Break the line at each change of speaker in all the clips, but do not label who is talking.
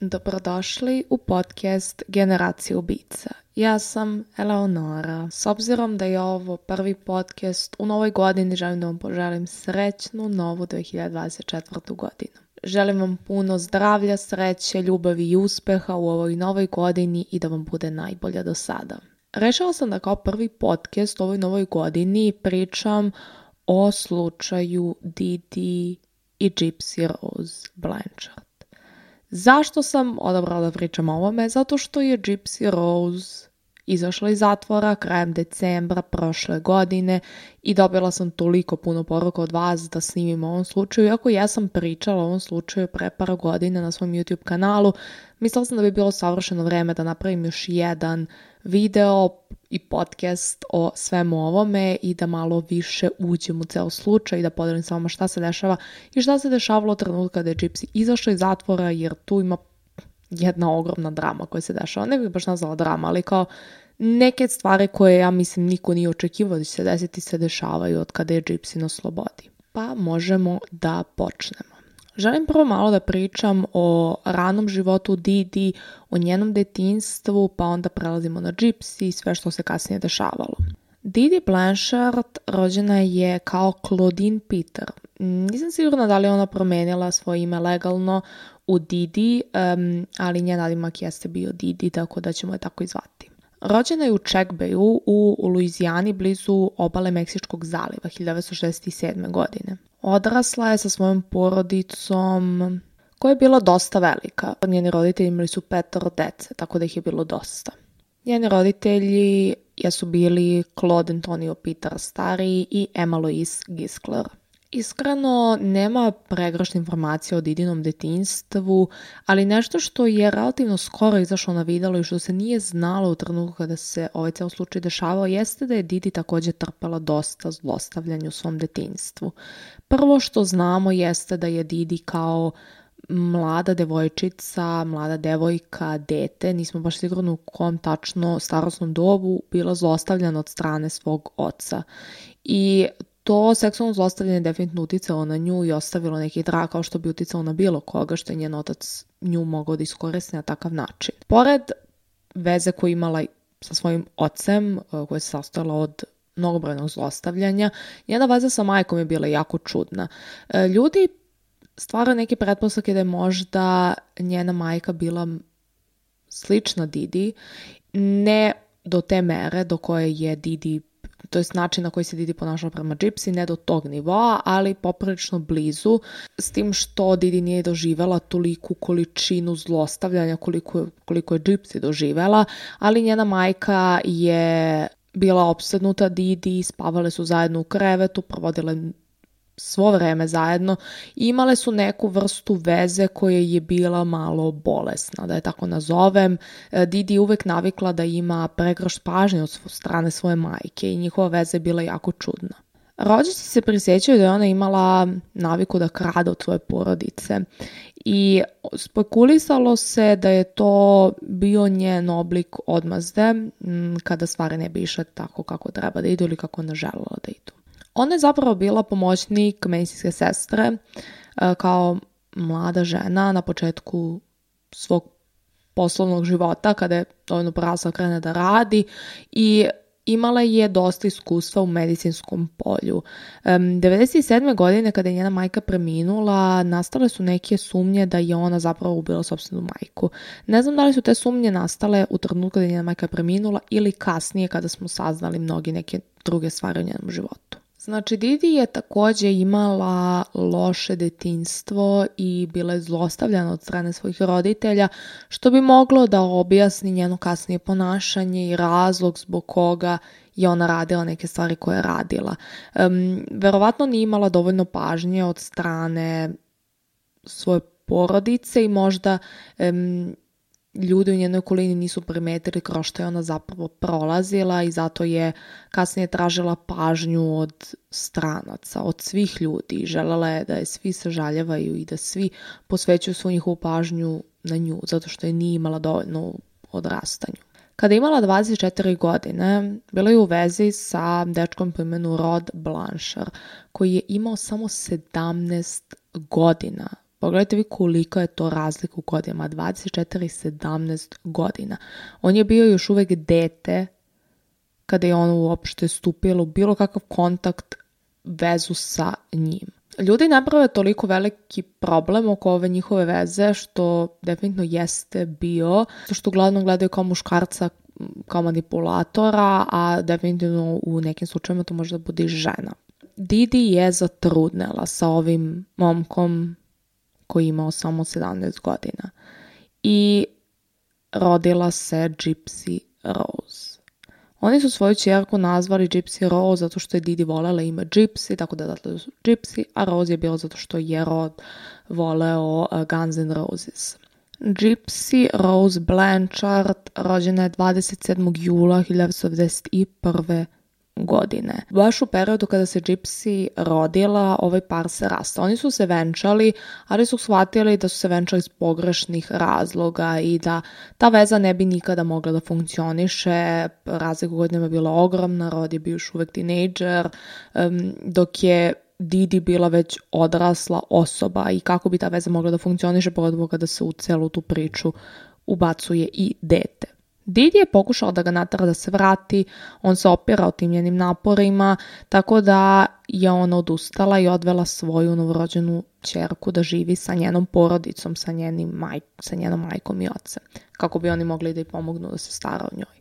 Dobrodošli u podcast Generacija ubica. Ja sam Eleonora. S obzirom da je ovo prvi podcast, u novoj godini želim da vam poželim srećnu novu 2024. godinu. Želim vam puno zdravlja, sreće, ljubavi i uspeha u ovoj novoj godini i da vam bude najbolja do sada. Rešila sam da kao prvi podcast u ovoj novoj godini pričam o slučaju Didi i Gypsy Rose Blanchard. Zašto sam odabrala da pričam o ovome? Zato što je Gypsy Rose izašla iz zatvora krajem decembra prošle godine i dobila sam toliko puno poruka od vas da snimim o ovom slučaju. Iako ja sam pričala o ovom slučaju pre par godina na svom YouTube kanalu, mislila sam da bi bilo savršeno vreme da napravim još jedan video i podcast o svemu ovome i da malo više uđem u ceo slučaj i da podelim s vama šta se dešava i šta se dešavalo od trenutka da je Gypsy izašla iz zatvora jer tu ima jedna ogromna drama koja se dešava. Ne bih baš nazvala drama, ali kao neke stvari koje ja mislim niko nije očekivao da će se desiti se dešavaju od kada je Gypsy na slobodi. Pa možemo da počnemo. Želim prvo malo da pričam o ranom životu Didi, o njenom detinstvu, pa onda prelazimo na Gypsy i sve što se kasnije dešavalo. Didi Blanchard rođena je kao Claudine Peter. Nisam sigurna da li ona promenila svoje ime legalno u Didi, um, ali njen nadimak jeste bio Didi, tako da ćemo je tako i zvati. Rođena je u Czech u Luizijani blizu obale Meksičkog zaliva 1967. godine. Odrasla je sa svojom porodicom koja je bila dosta velika. Njeni roditelji imali su petoro dece, tako da ih je bilo dosta. Njeni roditelji jesu bili Claude Antonio Peter Stari i Emma Louise Giskler. Iskreno, nema pregrašne informacije o Didinom detinstvu, ali nešto što je relativno skoro izašlo na videlo i što se nije znalo u trenutku kada se ovaj ceo slučaj dešavao jeste da je Didi takođe trpela dosta zlostavljanja u svom detinstvu. Prvo što znamo jeste da je Didi kao mlada devojčica, mlada devojka, dete, nismo baš sigurni u kom tačno starosnom dobu, bila zlostavljena od strane svog oca. I to seksualno zlostavljanje definitivno uticalo na nju i ostavilo neki trag kao što bi uticalo na bilo koga što je njen otac nju mogao da iskoristi na takav način. Pored veze koju imala sa svojim ocem, e, koja se sastojala od mnogobrojnog zlostavljanja, njena veza sa majkom je bila jako čudna. E, ljudi stvaraju neke pretpostavke da je možda njena majka bila slična Didi, ne do te mere do koje je Didi to jest način na koji se Didi ponašao prema Gypsy, ne do tog nivoa, ali poprilično blizu, s tim što Didi nije doživela toliku količinu zlostavljanja koliko, koliko je Gypsy doživela, ali njena majka je bila opsednuta Didi, spavale su zajedno u krevetu, provodile svo vreme zajedno imale su neku vrstu veze koja je bila malo bolesna, da je tako nazovem. E, Didi je uvek navikla da ima pregraš pažnje od strane svoje majke i njihova veza je bila jako čudna. Rođaci se prisjećaju da je ona imala naviku da krade od svoje porodice i spekulisalo se da je to bio njen oblik odmazde kada stvari ne bi išle tako kako treba da idu ili kako ona želela da idu. Ona je zapravo bila pomoćnik medicinske sestre e, kao mlada žena na početku svog poslovnog života kada je dovoljno porasla krene da radi i imala je dosta iskustva u medicinskom polju. 97. godine kada je njena majka preminula, nastale su neke sumnje da je ona zapravo ubila sobstvenu majku. Ne znam da li su te sumnje nastale u trenutku kada je njena majka preminula ili kasnije kada smo saznali mnogi neke druge stvari u njenom životu. Znači, Didi je takođe imala loše detinstvo i bila je zlostavljana od strane svojih roditelja, što bi moglo da objasni njeno kasnije ponašanje i razlog zbog koga je ona radila neke stvari koje je radila. Um, verovatno nije imala dovoljno pažnje od strane svoje porodice i možda um, ljudi u njenoj okolini nisu primetili kroz što je ona zapravo prolazila i zato je kasnije tražila pažnju od stranaca, od svih ljudi. Želela je da je svi sažaljevaju i da svi posvećuju svoju njihovu pažnju na nju, zato što je nije imala dovoljno odrastanju. Kada je imala 24 godine, bila je u vezi sa dečkom po imenu Rod Blanchard, koji je imao samo 17 godina Pogledajte vi kolika je to razlika u godinama, 24 i 17 godina. On je bio još uvek dete kada je ono uopšte stupilo u bilo kakav kontakt, vezu sa njim. Ljudi naprave toliko veliki problem oko ove njihove veze što definitivno jeste bio, što uglavnom gledaju kao muškarca kao manipulatora, a definitivno u nekim slučajima to može da bude i žena. Didi je zatrudnela sa ovim momkom koji je imao samo 17 godina. I rodila se Gypsy Rose. Oni su svoju čerku nazvali Gypsy Rose zato što je Didi volela ime Gypsy, tako da zato su Gypsy, a Rose je bilo zato što je Rod voleo eh, Guns N' Roses. Gypsy Rose Blanchard rođena je 27. jula 1991 godine. Baš u periodu kada se Gypsy rodila, ovaj par se rasta. Oni su se venčali, ali su shvatili da su se venčali iz pogrešnih razloga i da ta veza ne bi nikada mogla da funkcioniše. Razlika godinama je bila ogromna, Rod je bio još uvek tinejdžer, dok je Didi bila već odrasla osoba i kako bi ta veza mogla da funkcioniše, pogotovo kada se u celu tu priču ubacuje i dete. Didi je pokušao da ga natara da se vrati, on se opirao tim njenim naporima, tako da je ona odustala i odvela svoju novorođenu čerku da živi sa njenom porodicom, sa, njenim maj, sa njenom majkom i ocem, kako bi oni mogli da i pomognu da se stara o njoj.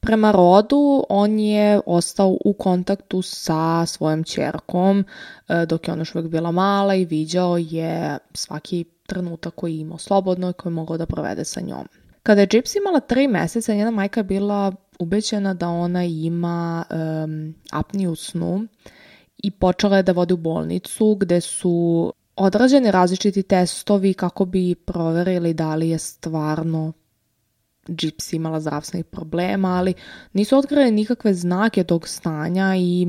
Prema rodu on je ostao u kontaktu sa svojom čerkom e, dok je ona još uvijek bila mala i viđao je svaki trenutak koji je imao slobodno i koji je mogao da provede sa njom. Kada je Gypsy imala tri mjeseca, njena majka je bila ubeđena da ona ima um, apniju snu i počela je da vodi u bolnicu gde su odrađeni različiti testovi kako bi proverili da li je stvarno Gypsy imala zdravstvenih problema, ali nisu otkrili nikakve znake tog stanja i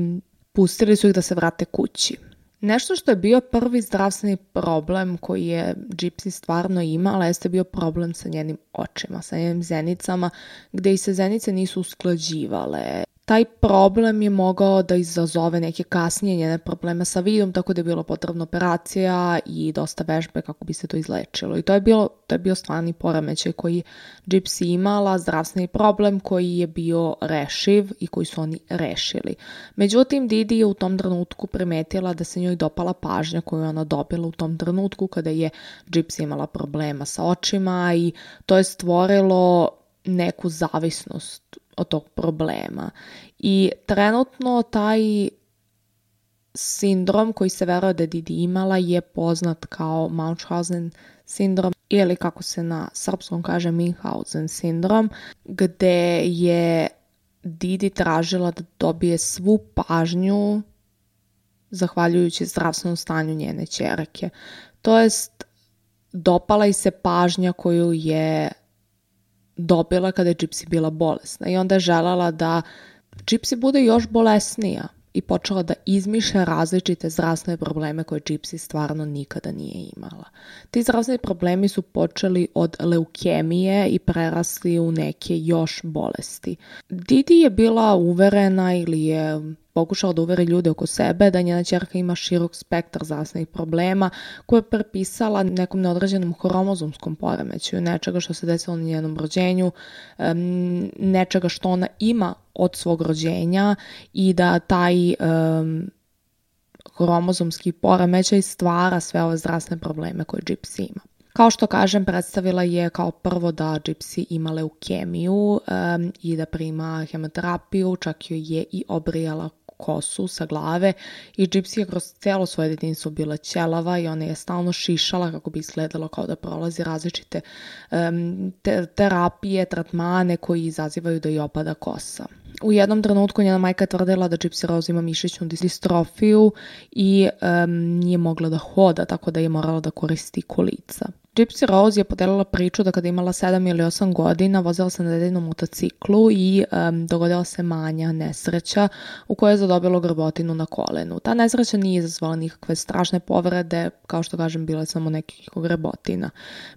pustili su ih da se vrate kući. Nešto što je bio prvi zdravstveni problem koji je Gypsy stvarno imala jeste bio problem sa njenim očima, sa njenim zenicama, gde i se zenice nisu usklađivale taj problem je mogao da izazove neke kasnije njene probleme sa vidom, tako da je bilo potrebna operacija i dosta vežbe kako bi se to izlečilo. I to je, bilo, to je bio stvarni poremećaj koji Gypsy imala, zdravstveni problem koji je bio rešiv i koji su oni rešili. Međutim, Didi je u tom trenutku primetila da se njoj dopala pažnja koju ona dobila u tom trenutku kada je Gypsy imala problema sa očima i to je stvorilo neku zavisnost od tog problema. I trenutno taj sindrom koji se veruje da Didi imala je poznat kao Munchausen sindrom ili kako se na srpskom kaže Minhausen sindrom, gde je Didi tražila da dobije svu pažnju zahvaljujući zdravstvenom stanju njene čerke. To jest, dopala i se pažnja koju je dobila kada je Gypsy bila bolesna i onda je želala da Gypsy bude još bolesnija i počela da izmišlja različite zdravstvene probleme koje Gypsy stvarno nikada nije imala. Ti zdravstveni problemi su počeli od leukemije i prerasli u neke još bolesti. Didi je bila uverena ili je pokušala da uveri ljude oko sebe da njena ćerka ima širok spektar zasnih problema koje je prepisala nekom neodređenom hromozomskom poremećaju, nečega što se desilo na njenom rođenju, nečega što ona ima od svog rođenja i da taj um, horomozomski poremećaj stvara sve ove zdravstvene probleme koje Gypsy ima. Kao što kažem, predstavila je kao prvo da Gypsy ima leukemiju um, i da prima hemoterapiju, čak joj je i obrijala kosu sa glave i Gypsy je kroz celo svoje dedinstvo bila ćelava i ona je stalno šišala kako bi izgledalo kao da prolazi različite um, te, terapije, tratmane koji izazivaju da i opada kosa u jednom trenutku njena majka tvrdila da Gypsy Rose ima mišićnu distrofiju i um, nije mogla da hoda, tako da je morala da koristi kolica. Gypsy Rose je podelila priču da kada je imala 7 ili 8 godina vozila se na dedinom motociklu i um, dogodila se manja nesreća u kojoj je zadobila grbotinu na kolenu. Ta nesreća nije izazvala nikakve strašne povrede, kao što kažem, bila je samo nekih grbotina.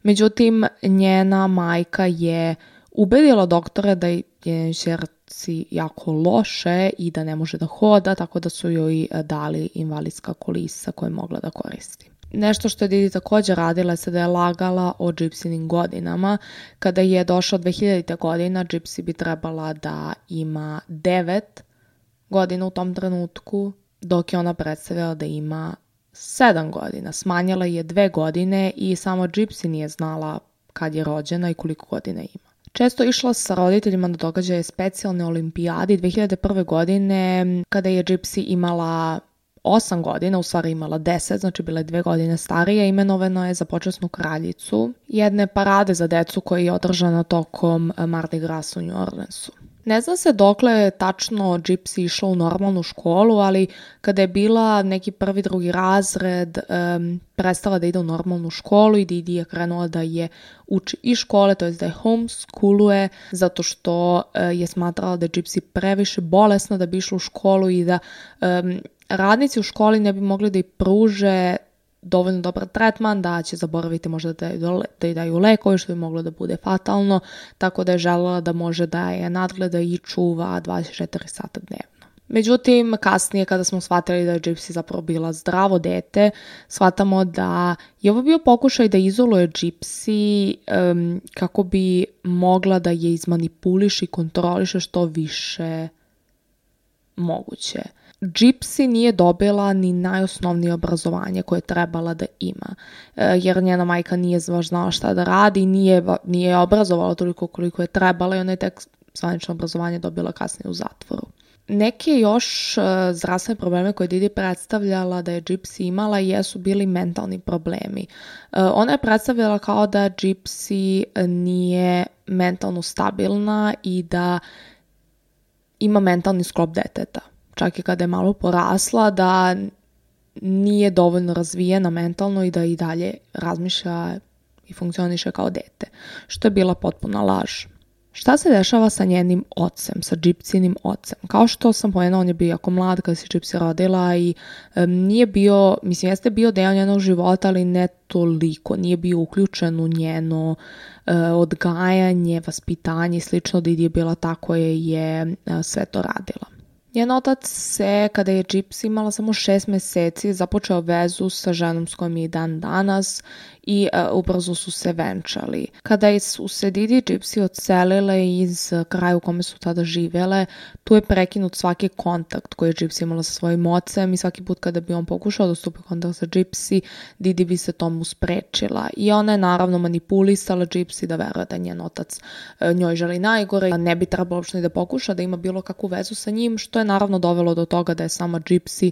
Međutim, njena majka je ubedila doktore da je njen noci jako loše i da ne može da hoda, tako da su joj e, dali invalidska kolisa koju je mogla da koristi. Nešto što je Didi također radila je se da je lagala o Gypsynim godinama. Kada je došla 2000. godina, Gypsy bi trebala da ima 9 godina u tom trenutku, dok je ona predstavila da ima 7 godina. Smanjila je 2 godine i samo Gypsy nije znala kad je rođena i koliko godina ima često išla sa roditeljima na događaje specijalne olimpijade 2001. godine kada je Gypsy imala 8 godina, u stvari imala 10, znači bila je 2 godine starija, imenovana je za počasnu kraljicu jedne parade za decu koja je održana tokom Mardi Gras u New Orleansu. Ne zna se dokle je tačno Gypsy išla u normalnu školu, ali kada je bila neki prvi, drugi razred, um, prestala da ide u normalnu školu i Didi je krenula da je uči i škole, to je da je homeschooluje, zato što uh, je smatrala da je Gypsy previše bolesna da bi išla u školu i da um, radnici u školi ne bi mogli da i pruže dovoljno dobar tretman, da će zaboraviti možda da, da i daju lekovi, što bi moglo da bude fatalno, tako da je želela da može da je nadgleda i čuva 24 sata dnevno. Međutim, kasnije kada smo shvatili da je Gypsy zapravo bila zdravo dete, shvatamo da je ovo bio pokušaj da izoluje Gypsy um, kako bi mogla da je izmanipuliš i kontroliše što više moguće. Gypsy nije dobila ni najosnovnije obrazovanje koje je trebala da ima, e, jer njena majka nije znala šta da radi, nije, nije obrazovala toliko koliko je trebala i ona je tek zvanično obrazovanje dobila kasnije u zatvoru. Neke još e, zdravstvene probleme koje Didi predstavljala da je Gypsy imala jesu bili mentalni problemi. E, ona je predstavljala kao da Gypsy nije mentalno stabilna i da ima mentalni sklop deteta čak i kada je malo porasla, da nije dovoljno razvijena mentalno i da i dalje razmišlja i funkcioniše kao dete, što je bila potpuna laž. Šta se dešava sa njenim ocem, sa džipcinim ocem? Kao što sam pomenula, on je bio jako mlad kada se džipsi rodila i um, nije bio, mislim, jeste bio deo njenog života, ali ne toliko. Nije bio uključen u njeno uh, odgajanje, vaspitanje i slično. Didi da je bila ta koja je uh, sve to radila. Njen otac se, kada je Gypsy imala samo šest meseci, započeo vezu sa ženom s kojom je i dan danas i e, ubrzo su se venčali. Kada su se Didi i Gypsy odselile iz e, kraja u kome su tada živele, tu je prekinut svaki kontakt koji je Gypsy imala sa svojim ocem i svaki put kada bi on pokušao da stupi kontakt sa Gypsy, Didi bi se tomu sprečila i ona je naravno manipulisala Gypsy da veruje da njen otac e, njoj želi najgore, ne bi trebalo uopšte da pokuša da ima bilo kakvu vezu sa njim, što je naravno dovelo do toga da je sama Gypsy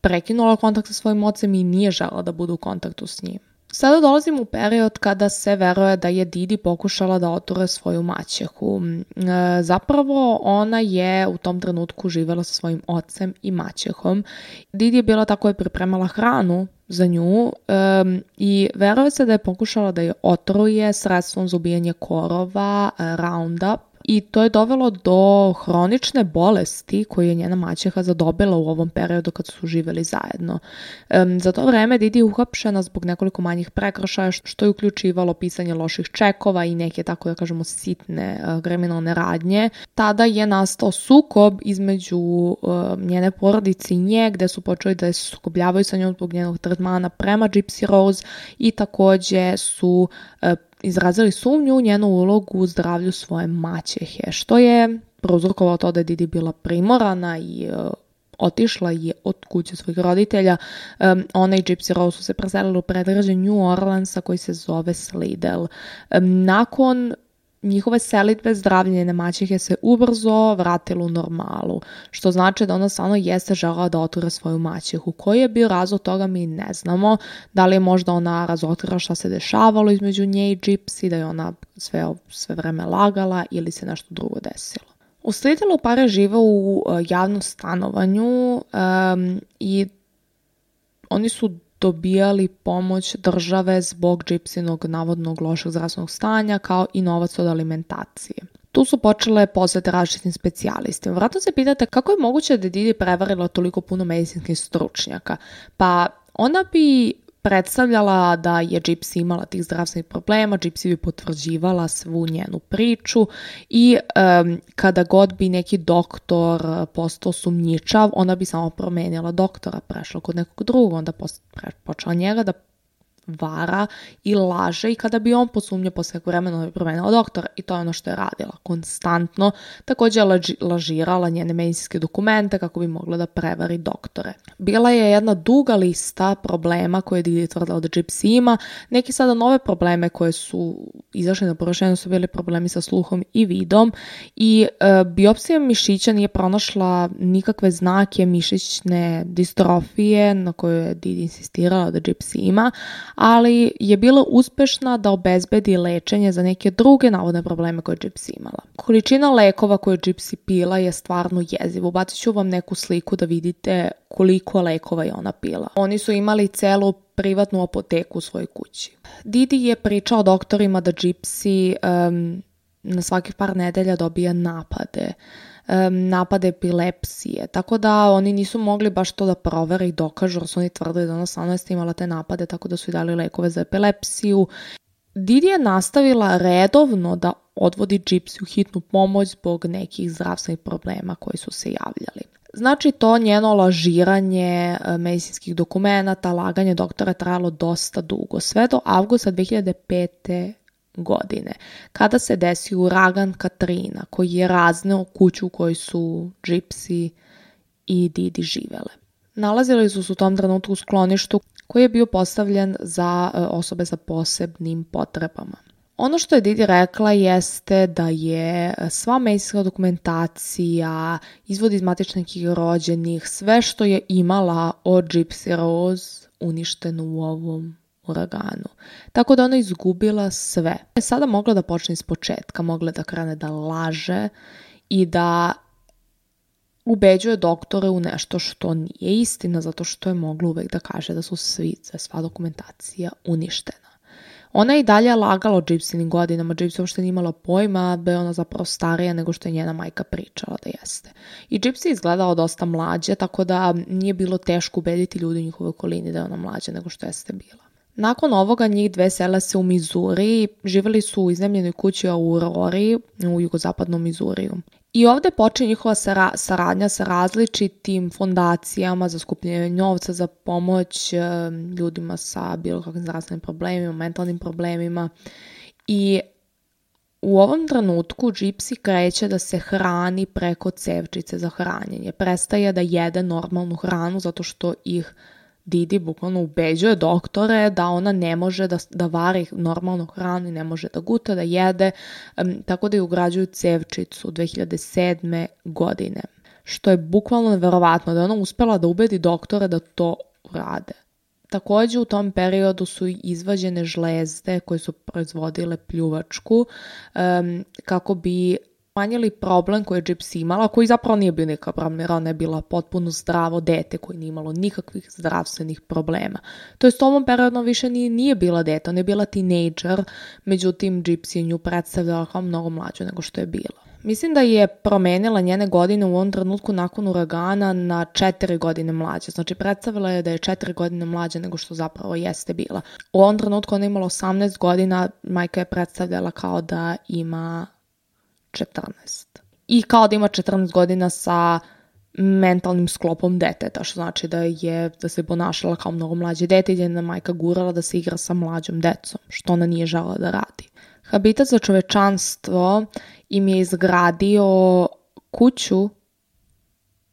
prekinula kontakt sa svojim ocem i nije žela da bude u kontaktu s njim. Sada dolazimo u period kada se veruje da je Didi pokušala da oture svoju maćehu. Mm, e, zapravo ona je u tom trenutku živela sa svojim ocem i maćehom. Didi je bila tako je pripremala hranu za nju um, i veruje se da je pokušala da je otruje sredstvom za ubijanje korova, e, roundup, i to je dovelo do hronične bolesti koju je njena maćeha zadobila u ovom periodu kad su živeli zajedno. Um, za to vreme Didi je uhapšena zbog nekoliko manjih prekršaja što je uključivalo pisanje loših čekova i neke tako da kažemo sitne uh, kriminalne radnje. Tada je nastao sukob između uh, njene porodice i nje gde su počeli da se sukobljavaju sa njom zbog njenog tretmana prema Gypsy Rose i takođe su uh, izrazili sumnju u njenu ulogu u zdravlju svoje maćehe, što je prouzrokovao to da je Didi bila primorana i e, otišla je od kuće svojih roditelja. Um, e, ona i Gypsy Rose su se preselili u predraže New Orleansa koji se zove Slidell. Um, nakon njihove selitbe zdravljenje nemaćihe se ubrzo vratilo u normalu, što znači da ona stvarno jeste žela da otura svoju maćihu. Koji je bio razlog toga mi ne znamo, da li je možda ona razotrila šta se dešavalo između nje i džipsi, da je ona sve, sve vreme lagala ili se nešto drugo desilo. Usledilo para je živa u e, javnom stanovanju um, i oni su dobijali pomoć države zbog džipsinog navodnog lošeg zdravstvenog stanja kao i novac od alimentacije. Tu su počele posete različitim specijalistima. Vratno se pitate kako je moguće da je Didi prevarila toliko puno medicinskih stručnjaka. Pa ona bi predstavljala da je Gypsy imala tih zdravstvenih problema, Gypsy bi potvrđivala svu njenu priču i um, kada god bi neki doktor eh, postao sumnjičav, ona bi samo promenjala doktora, prešla kod nekog drugog, onda počela njega da vara i laže i kada bi on posumnio posle vremena bi promenila doktora i to je ono što je radila konstantno. Takođe je lažirala njene medicinske dokumente kako bi mogla da prevari doktore. Bila je jedna duga lista problema koje je Didi tvrdila da Gypsy ima. Neki sada nove probleme koje su izašle na površinu su bili problemi sa sluhom i vidom i e, biopsija mišića nije pronašla nikakve znake mišićne distrofije na koju je Didi insistirala da Gypsy ima, ali je bila uspešna da obezbedi lečenje za neke druge navodne probleme koje je Gypsy imala. Količina lekova koje je Gypsy pila je stvarno jeziva. Ubacit ću vam neku sliku da vidite koliko lekova je ona pila. Oni su imali celu privatnu apoteku u svojoj kući. Didi je pričao doktorima da Gypsy um, na svakih par nedelja dobija napade. Uh, napad epilepsije. Tako da oni nisu mogli baš to da provere i dokažu, jer su oni tvrdili da ona 18 imala te napade, tako da su i dali lekove za epilepsiju. Didi je nastavila redovno da odvodi Gypsy u hitnu pomoć zbog nekih zdravstvenih problema koji su se javljali. Znači to njeno lažiranje e, medicinskih dokumenata, laganje doktora je trajalo dosta dugo, sve do avgusta 2005 godine, kada se desi uragan Katrina koji je razneo kuću u kojoj su Gypsy i Didi živele. Nalazili su se u tom trenutku u skloništu koji je bio postavljen za e, osobe sa posebnim potrebama. Ono što je Didi rekla jeste da je e, sva medicinska dokumentacija, izvod iz matičnih rođenih, sve što je imala od Gypsy Rose uništeno u ovom uraganu. Tako da ona izgubila sve. Je sada mogla da počne iz početka, mogla da krane da laže i da ubeđuje doktore u nešto što nije istina, zato što je mogla uvek da kaže da su svi, da sva dokumentacija uništena. Ona je i dalje lagala o Gypsynim godinama, Gypsy uopšte nije imala pojma da je ona zapravo starija nego što je njena majka pričala da jeste. I Gypsy je izgledao dosta mlađe, tako da nije bilo teško ubediti ljudi u njihovoj okolini da je ona mlađa nego što jeste bila. Nakon ovoga njih dve sela se u Mizuri, živjeli su u iznajmljenoj kući u Aurori u jugozapadnom Mizuriju. I ovde počinje njihova saradnja sa različitim fondacijama za skupljanje novca, za pomoć ljudima sa bilo kakvim zdravstvenim problemima, mentalnim problemima. I u ovom trenutku Gypsy kreće da se hrani preko cevčice za hranjenje. Prestaje da jede normalnu hranu zato što ih Didi bukvalno ubeđuje doktore da ona ne može da, da vari normalnu hranu i ne može da guta, da jede, um, tako da je ugrađuju cevčicu 2007. godine. Što je bukvalno neverovatno da ona uspela da ubedi doktore da to rade. Takođe u tom periodu su izvađene žlezde koje su proizvodile pljuvačku um, kako bi manjili problem koji je Gypsy imala, koji zapravo nije bio nikakav problem, jer ona je bila potpuno zdravo dete koje nije imalo nikakvih zdravstvenih problema. To je s ovom periodom više nije, nije bila dete, ona je bila tinejdžer, međutim Gypsy je nju predstavljala kao mnogo mlađu nego što je bila. Mislim da je promenila njene godine u ovom trenutku nakon uragana na četiri godine mlađe. Znači, predstavila je da je četiri godine mlađa nego što zapravo jeste bila. U ovom trenutku ona je imala 18 godina, majka je predstavljala kao da ima 14. I kao da ima 14 godina sa mentalnim sklopom deteta, što znači da je da se ponašala kao mnogo mlađe dete i da je na majka gurala da se igra sa mlađom decom, što ona nije žela da radi. Habitat za čovečanstvo im je izgradio kuću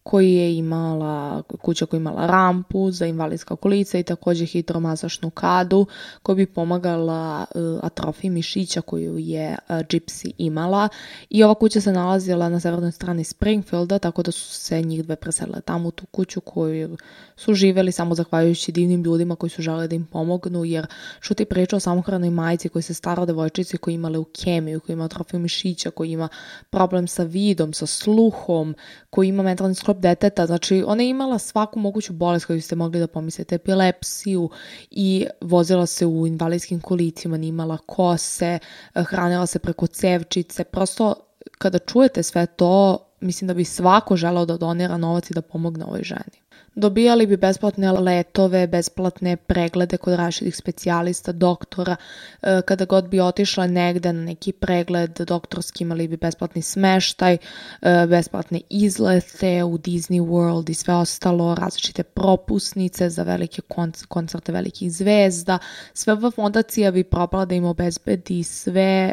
koji je imala kuća koja je imala rampu za invalidska kolica i takođe hitromazašnu kadu koja bi pomagala e, atrofi mišića koju je Gypsy e, imala i ova kuća se nalazila na severnoj strani Springfielda tako da su se njih dve preselile tamo u tu kuću koju su živeli samo zahvaljujući divnim ljudima koji su želeli da im pomognu jer šuti priča o samohranoj majici koji se stara devojčici koji u kemiju, koji ima atrofiju mišića, koji ima problem sa vidom, sa sluhom, koji ima mentalni sklop deteta, znači ona je imala svaku moguću bolest koju ste mogli da pomislite, epilepsiju i vozila se u invalidskim kolicima, imala kose, hranila se preko cevčice, prosto kada čujete sve to, mislim da bi svako želao da donira novac i da pomogne ovoj ženi. Dobijali bi besplatne letove, besplatne preglede kod različitih specijalista, doktora, e, kada god bi otišla negde na neki pregled doktorski imali bi besplatni smeštaj, e, besplatne izlete u Disney World i sve ostalo, različite propusnice za velike koncerte velikih zvezda. Sve ova fondacija bi probala da im obezbedi sve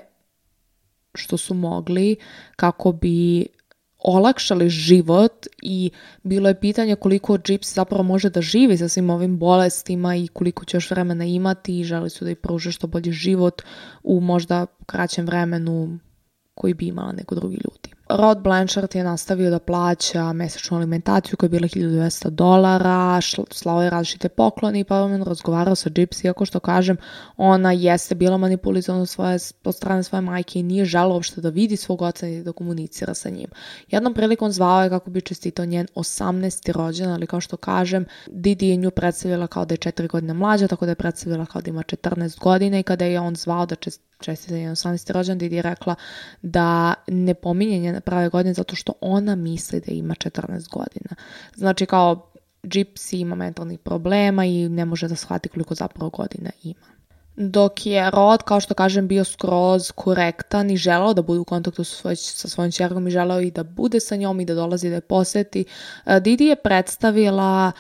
što su mogli kako bi olakšali život i bilo je pitanje koliko džips zapravo može da živi sa svim ovim bolestima i koliko će još vremena imati i želi su da i pruže što bolji život u možda kraćem vremenu koji bi imala neko drugi ljudi. Rod Blanchard je nastavio da plaća mesečnu alimentaciju koja je bila 1200 dolara, slao je različite poklone i Powerman razgovarao sa Gypsy, iako što kažem, ona jeste bila manipulizovana svoje, od strane svoje majke i nije žela uopšte da vidi svog oca i da komunicira sa njim. Jednom prilikom zvao je kako bi čestitao njen 18. rođen, ali kao što kažem, Didi je nju predstavila kao da je 4 godine mlađa, tako da je predstavila kao da ima 14 godina i kada je on zvao da čest, čestita je 18. rođendan je rekla da ne pominje njene prave godine zato što ona misli da ima 14 godina. Znači kao Gypsy ima mentalnih problema i ne može da shvati koliko zapravo godina ima. Dok je Rod, kao što kažem, bio skroz korektan i želao da bude u kontaktu sa, svoj, sa svojom čerkom i želao i da bude sa njom i da dolazi da je poseti, e, Didi je predstavila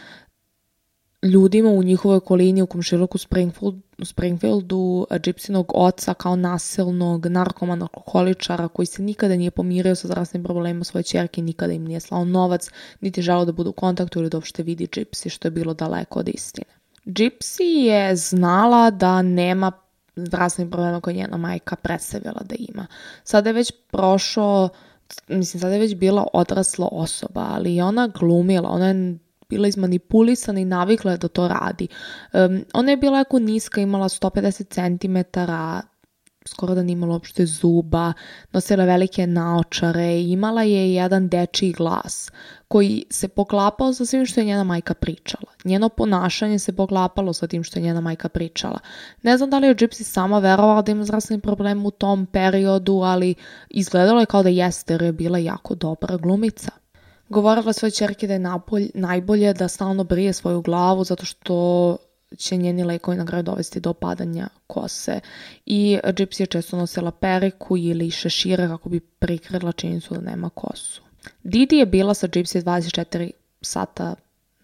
ljudima u njihovoj okolini u komšiluku Springfield Springfield do Gypsinog oca kao nasilnog narkomana alkoholičara koji se nikada nije pomirio sa zrasnim problemima svoje čerke i nikada im nije slao novac, niti žao da budu u kontaktu ili da uopšte vidi džipsi, što je bilo daleko od istine. Džipsi je znala da nema zrasnih problema koje njena majka presavila da ima. Sada je već prošao mislim, sada je već bila odrasla osoba, ali ona glumila, ona je bila izmanipulisana i navikla da to radi. Um, ona je bila jako niska, imala 150 cm, skoro da nije imala uopšte zuba, nosila velike naočare i imala je jedan dečiji glas koji se poklapao sa svim što je njena majka pričala. Njeno ponašanje se poklapalo sa tim što je njena majka pričala. Ne znam da li je Gypsy sama verovala da ima zrasni problem u tom periodu, ali izgledalo je kao da jeste jer je bila jako dobra glumica govorila svoj čerki da je napolj, najbolje da stalno brije svoju glavu zato što će njeni lekovi na kraju dovesti do padanja kose. I Gypsy je često nosila periku ili šešire kako bi prikrila činjenicu da nema kosu. Didi je bila sa Gypsy 24 sata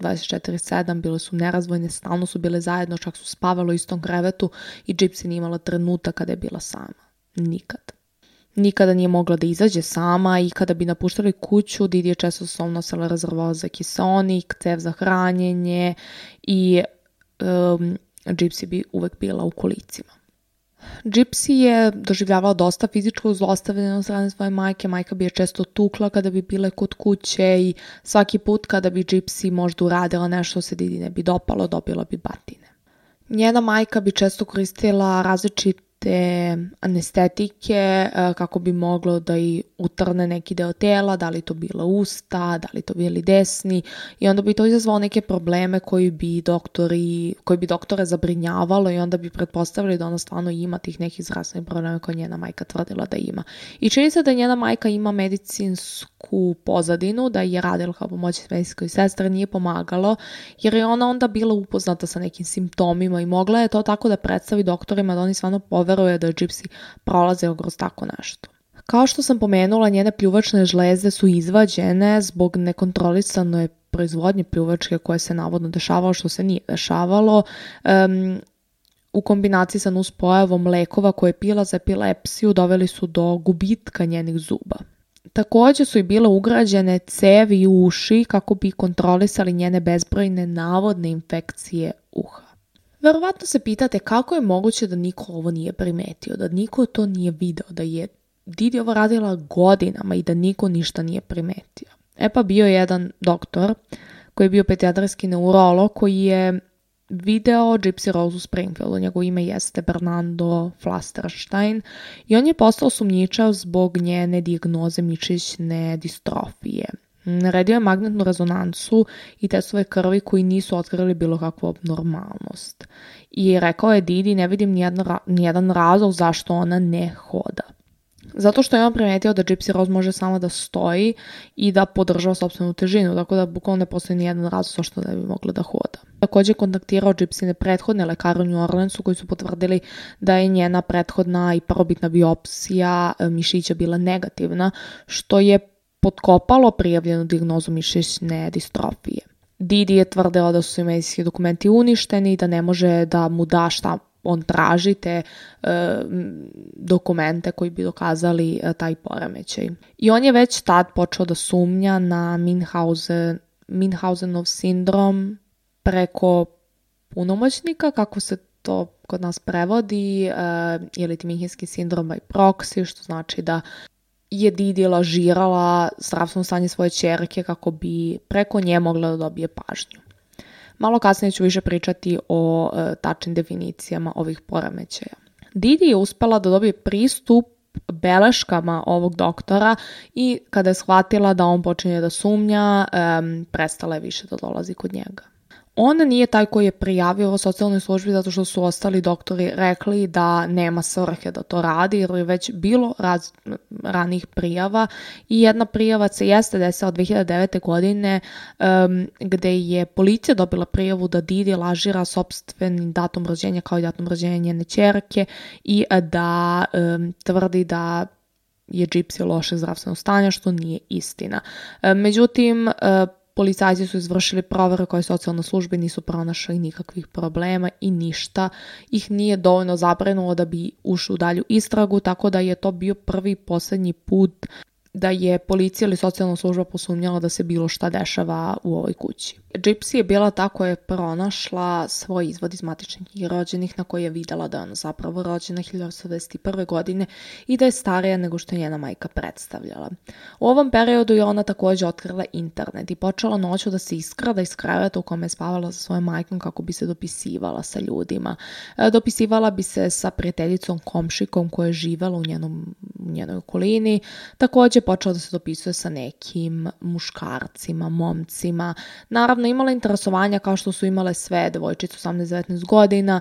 24-7, bile su nerazvojne, stalno su bile zajedno, čak su spavale u istom krevetu i Gypsy nije imala trenutak kada je bila sama. Nikad. Nikada nije mogla da izađe sama i kada bi napuštali kuću, Didi je često s nosila rezervoar za kisonik, cev za hranjenje i um, Gypsy bi uvek bila u kolicima. Gypsy je doživljavala dosta fizičko zlostavljanje od strane svoje majke. Majka bi je često tukla kada bi bile kod kuće i svaki put kada bi Gypsy možda uradila nešto se Didi ne bi dopalo, dobila bi batine. Njena majka bi često koristila različite te anestetike e, kako bi moglo da i utrne neki deo tela, da li to bila usta, da li to bili desni i onda bi to izazvalo neke probleme koji bi doktori, koji bi doktore zabrinjavalo i onda bi pretpostavili da ona stvarno ima tih nekih zdravstvenih problema koje njena majka tvrdila da ima. I čini se da njena majka ima medicinsku neku pozadinu da je radila kao pomoćnik medicinskoj sestre, nije pomagalo, jer je ona onda bila upoznata sa nekim simptomima i mogla je to tako da predstavi doktorima da oni stvarno poveruje da je Gypsy prolazila kroz tako nešto. Kao što sam pomenula, njene pljuvačne žlezde su izvađene zbog nekontrolisane proizvodnje pljuvačke koje se navodno dešavalo, što se nije dešavalo. Um, u kombinaciji sa nuspojavom lekova koje je pila za epilepsiju doveli su do gubitka njenih zuba. Takođe su i bile ugrađene cevi i uši kako bi kontrolisali njene bezbrojne navodne infekcije uha. Verovatno se pitate kako je moguće da niko ovo nije primetio, da niko to nije video, da je Didi ovo radila godinama i da niko ništa nije primetio. E pa bio je jedan doktor koji je bio pedijatarski neurolog koji je video Gypsy Rose u Springfieldu. Njegovo ime jeste Bernardo Flasterstein i on je postao sumnjičav zbog njene dijagnoze mišićne distrofije. Naredio je magnetnu rezonancu i testove krvi koji nisu otkrili bilo kakvu abnormalnost. I rekao je Didi, ne vidim nijedan, ra nijedan razlog zašto ona ne hoda. Zato što je on primetio da Gypsy Rose može samo da stoji i da podržava sobstvenu težinu, tako da bukvalno ne postoji nijedan razlog što ne bi mogla da hoda. Takođe je kontaktirao Gypsyne prethodne lekare u New Orleansu koji su potvrdili da je njena prethodna i prvobitna biopsija e, mišića bila negativna, što je potkopalo prijavljenu dignozu mišićne distrofije. Didi je tvrdila da su medijski dokumenti uništeni i da ne može da mu da šta on traži te e, dokumente koji bi dokazali e, taj poremećaj. I on je već tad počeo da sumnja na Minhausen, Minhausenov sindrom preko punomoćnika, kako se to kod nas prevodi, e, ili ti minhinski sindrom by proxy, što znači da je Didi lažirala zdravstveno stanje svoje čerke kako bi preko nje mogla da dobije pažnju. Malo kasnije ću više pričati o e, tačnim definicijama ovih poremećaja. Didi je uspela da dobije pristup beleškama ovog doktora i kada je shvatila da on počinje da sumnja, um, prestala je više da dolazi kod njega. On nije taj koji je prijavio socijalnoj službi zato što su ostali doktori rekli da nema svrhe da to radi jer je već bilo raz, ranih prijava i jedna prijava se jeste desila 2009. godine um, gde je policija dobila prijavu da Didi lažira sobstvenim datum rođenja kao i datom rođenja njene čerke i e, da um, tvrdi da je Gypsy loše zdravstveno stanje što nije istina. Međutim, e, Policajci su izvršili provere koje socijalne službe nisu pronašli nikakvih problema i ništa ih nije dovoljno zabrinulo da bi ušli u dalju istragu, tako da je to bio prvi i posljednji put da je policija ili socijalna služba posumnjala da se bilo šta dešava u ovoj kući. Gypsy je bila ta koja je pronašla svoj izvod iz matičnih i rođenih na koji je videla da je ona zapravo rođena 1921. godine i da je starija nego što je njena majka predstavljala. U ovom periodu je ona takođe otkrila internet i počela noću da se iskrada iz kreveta u kome je spavala sa svojom majkom kako bi se dopisivala sa ljudima. E, dopisivala bi se sa prijateljicom komšikom koja je živela u, njenom, u njenoj okolini. Takođe počela da se dopisuje sa nekim muškarcima, momcima. Naravno, imala interesovanja kao što su imale sve devojčice 18-19 godina,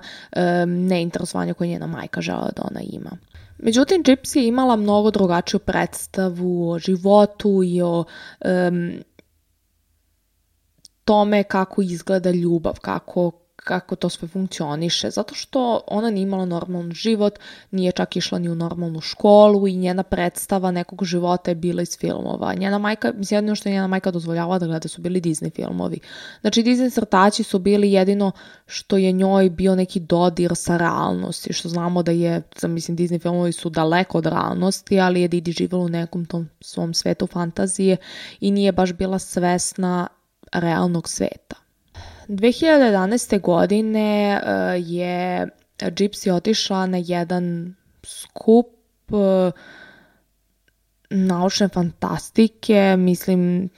ne interesovanja koje njena majka žela da ona ima. Međutim, Gypsy je imala mnogo drugačiju predstavu o životu i o um, tome kako izgleda ljubav, kako kako to sve funkcioniše, zato što ona nije imala normalan život, nije čak išla ni u normalnu školu i njena predstava nekog života je bila iz filmova. Njena majka, mislim jedino što je njena majka dozvoljava da gleda su bili Disney filmovi. Znači Disney srtači su bili jedino što je njoj bio neki dodir sa realnosti, što znamo da je, mislim Disney filmovi su daleko od realnosti, ali je Didi živjela u nekom tom svom svetu fantazije i nije baš bila svesna realnog sveta. 2011. godine e, je Gypsy otišla na jedan skup e, naučne fantastike, mislim,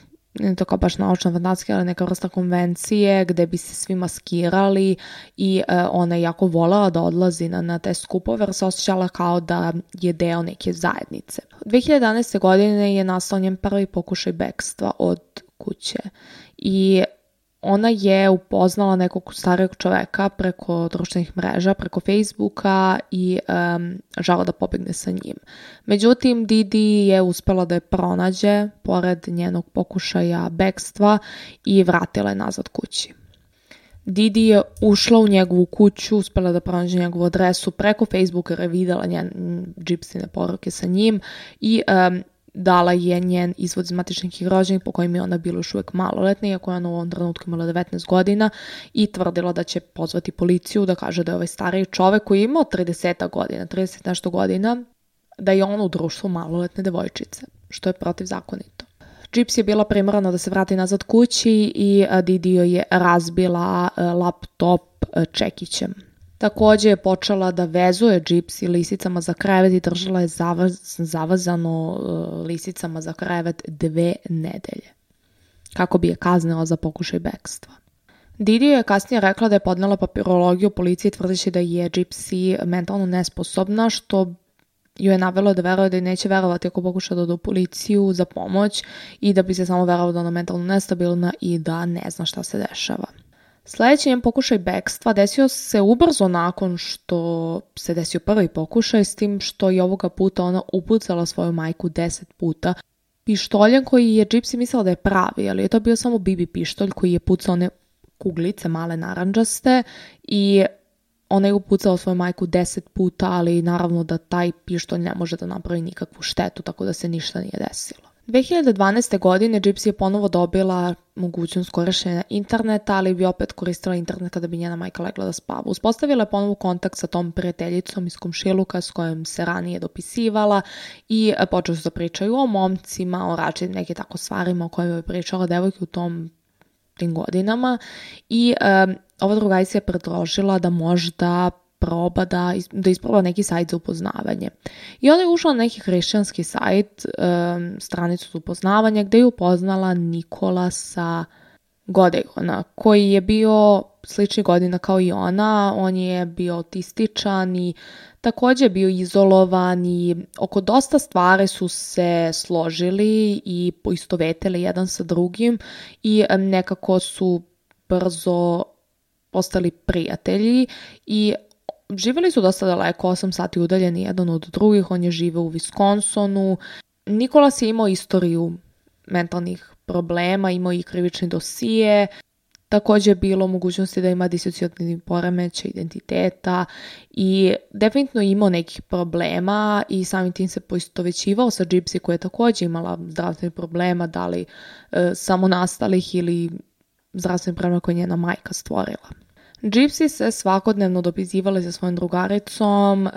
ne to kao baš naučna fantastika, ali neka vrsta konvencije gde bi se svi maskirali i e, ona je jako volala da odlazi na, na te skupove jer se osjećala kao da je deo neke zajednice. 2011. godine je nastao njen prvi pokušaj bekstva od kuće i ona je upoznala nekog starog čoveka preko društvenih mreža, preko Facebooka i um, žala da pobegne sa njim. Međutim, Didi je uspela da je pronađe pored njenog pokušaja bekstva i vratila je nazad kući. Didi je ušla u njegovu kuću, uspela da pronađe njegovu adresu preko Facebooka jer je videla njen džipsine poruke sa njim i um, dala je njen izvod iz matičnih knjiga po kojim je ona bila još uvek maloletna, iako je ona u ovom trenutku imala 19 godina i tvrdila da će pozvati policiju da kaže da je ovaj stariji čovek koji je imao 30 godina, 30 nešto godina, da je on u društvu maloletne devojčice, što je protivzakonito. Gypsy je bila primorana da se vrati nazad kući i Didio je razbila laptop čekićem. Takođe je počela da vezuje džipsi lisicama za krevet i držala je zavaz, zavazano e, lisicama za krevet dve nedelje, kako bi je kaznila za pokušaj bekstva. Didi je kasnije rekla da je podnela papirologiju policiji tvrdeći da je džipsi mentalno nesposobna, što ju je navelo da veruje da neće verovati ako pokuša da do policiju za pomoć i da bi se samo verovao da ona mentalno nestabilna i da ne zna šta se dešava. Sledeći njen pokušaj bekstva desio se ubrzo nakon što se desio prvi pokušaj s tim što je ovoga puta ona upucala svoju majku deset puta pištoljem koji je Gypsy mislila da je pravi, ali je to bio samo bibi pištolj koji je pucao one kuglice male naranđaste i ona je upucala svoju majku deset puta, ali naravno da taj pištolj ne može da napravi nikakvu štetu, tako da se ništa nije desilo. 2012. godine Gypsy je ponovo dobila mogućnost korišćenja interneta, ali bi opet koristila internet kada bi njena majka legla da spava. Uspostavila je ponovo kontakt sa tom prijateljicom iz komšiluka s kojom se ranije dopisivala i e, počeli su da pričaju o momcima, o račim neke tako stvarima o kojima je pričala devojke u tom tim godinama i um, ova drugarica je predložila da možda proba da, da isproba neki sajt za upoznavanje. I ona je ušla na neki hrišćanski sajt, um, stranicu za upoznavanje, gde je upoznala Nikola sa Godegona, koji je bio sličnih godina kao i ona, on je bio autističan i također bio izolovan i oko dosta stvari su se složili i poistovetili jedan sa drugim i nekako su brzo postali prijatelji i živeli su dosta daleko, 8 sati udaljeni jedan od drugih, on je živeo u Viskonsonu. Nikolas je imao istoriju mentalnih problema, imao i krivične dosije, takođe je bilo mogućnosti da ima disocijativni poremeć identiteta i definitivno imao nekih problema i samim tim se poistovećivao sa džipsi koja je takođe imala zdravstvenih problema, da li e, samo nastalih ili zdravstvenih problema koje njena majka stvorila. Gypsy se svakodnevno dopizivala sa svojom drugaricom, um,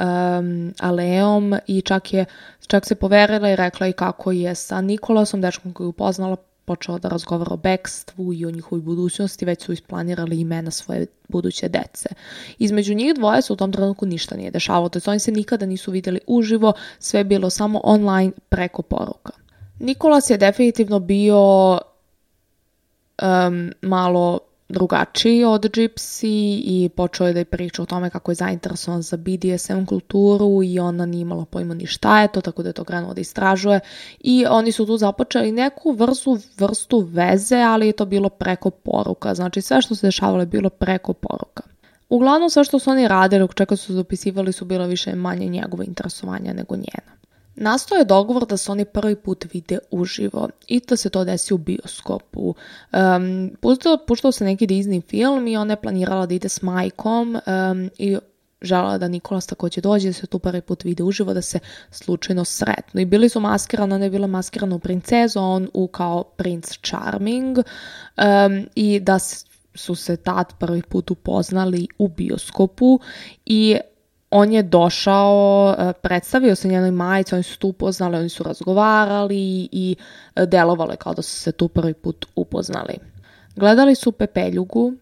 Aleom i čak, je, čak se poverila i rekla i kako je sa Nikolasom, dečkom koju je upoznala, počela da razgovara o bekstvu i o njihovoj budućnosti, već su isplanirali imena svoje buduće dece. Između njih dvoje se u tom trenutku ništa nije dešavalo, te oni se nikada nisu videli uživo, sve je bilo samo online preko poruka. Nikolas je definitivno bio um, malo drugačiji od Gypsy i počeo je da je priča o tome kako je zainteresovan za BDSM kulturu i ona nije imala pojma ni šta je to, tako da je to krenuo da istražuje i oni su tu započeli neku vrstu, vrstu veze, ali je to bilo preko poruka, znači sve što se dešavalo je bilo preko poruka. Uglavnom sve što su oni radili, čeka su zapisivali, su bilo više manje njegove interesovanja nego njena. Nastao je dogovor da se oni prvi put vide uživo i da se to desi u bioskopu. Um, puštao, puštao se neki Disney film i ona je planirala da ide s majkom um, i žela da Nikolas takođe dođe, da se tu prvi put vide uživo, da se slučajno sretnu. I bili su maskirani, ona je bila maskirana u princezu, on u kao princ Charming um, i da su se tad prvi put upoznali u bioskopu i on je došao, e, predstavio se njenoj majici, oni su tu upoznali, oni su razgovarali i e, delovalo je kao da su se tu prvi put upoznali. Gledali su Pepeljugu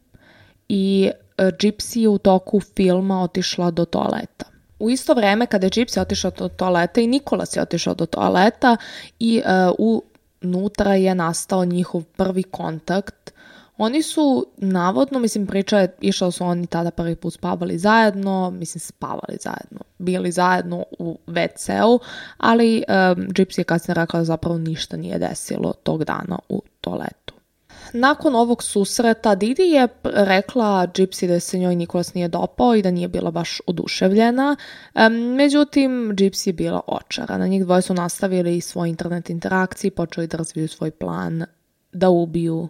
i e, Gypsy je u toku filma otišla do toaleta. U isto vreme kada je Gypsy otišao do toaleta i Nikolas je otišao do toaleta i uh, unutra je nastao njihov prvi kontakt Oni su, navodno, mislim, priča je išao su oni tada prvi put spavali zajedno, mislim, spavali zajedno, bili zajedno u WC-u, ali um, Gypsy je kasnije rekla da zapravo ništa nije desilo tog dana u toaletu. Nakon ovog susreta Didi je rekla Gypsy da se njoj Nikolas nije dopao i da nije bila baš oduševljena. Međutim, Gypsy je bila očarana. Njih dvoje su nastavili svoj internet interakciji počeli da razviju svoj plan da ubiju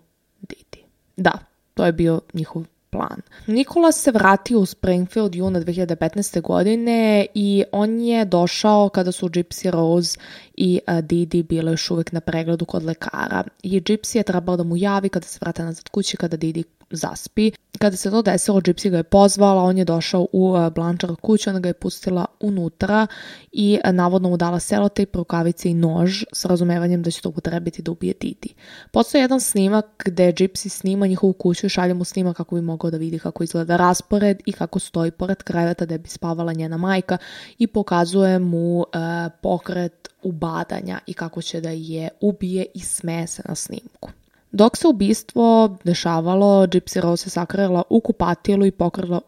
Da, to je bio njihov plan. Nikola se vratio u Springfield juna 2015. godine i on je došao kada su Gypsy Rose i Didi bile još uvek na pregledu kod lekara. I Gypsy je trebao da mu javi kada se vrata nazad kući kada Didi zaspi. Kada se to desilo, Gypsy ga je pozvala, on je došao u e, Blančar kuću, ona ga je pustila unutra i e, navodno mu dala selotejp, rukavice i nož s razumevanjem da će to upotrebiti da ubije Titi. Postoji jedan snimak gde Gypsy snima njihovu kuću i šalje mu snimak kako bi mogao da vidi kako izgleda raspored i kako stoji pored kreveta da bi spavala njena majka i pokazuje mu e, pokret ubadanja i kako će da je ubije i smese na snimku. Dok se ubistvo dešavalo, Gypsy Rose se sakrila u kupatilu i pokrila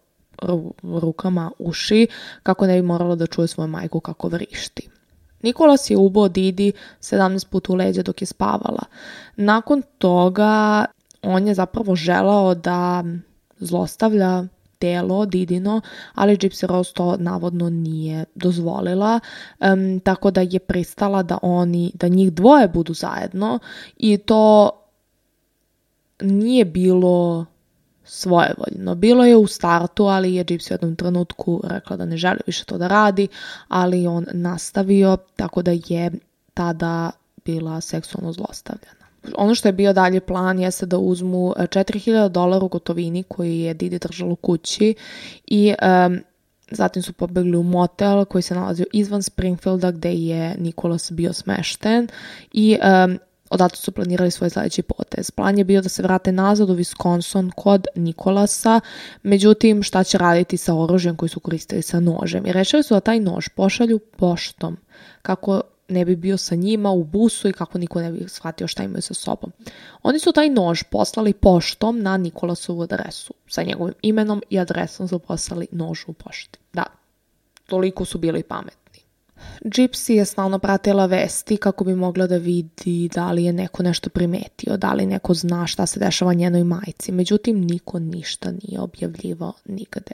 rukama uši kako ne bi morala da čuje svoju majku kako vrišti. Nikolas je ubao Didi 17 puta u leđa dok je spavala. Nakon toga on je zapravo želao da zlostavlja telo Didino, ali Gypsy Rose to navodno nije dozvolila, um, tako da je pristala da oni, da njih dvoje budu zajedno i to nije bilo svojevoljno. Bilo je u startu, ali je Gypsy u jednom trenutku rekla da ne želi više to da radi, ali on nastavio, tako da je tada bila seksualno zlostavljena. Ono što je bio dalje plan jeste da uzmu 4000 e, dolara u gotovini koji je Didi držala kući i um, zatim su pobegli u motel koji se nalazio izvan Springfielda gde je Nikolas bio smešten i um, Odatle su planirali svoj sledeći potez. Plan je bio da se vrate nazad u Wisconsin kod Nikolasa, međutim šta će raditi sa oružjem koji su koristili sa nožem. I rešili su da taj nož pošalju poštom kako ne bi bio sa njima u busu i kako niko ne bi shvatio šta imaju sa sobom. Oni su taj nož poslali poštom na Nikolasovu adresu. Sa njegovim imenom i adresom su poslali nož u pošti. Da, toliko su bili pametni. Gypsy je stalno pratila vesti kako bi mogla da vidi da li je neko nešto primetio, da li neko zna šta se dešava njenoj majci. Međutim, niko ništa nije objavljivao nikade.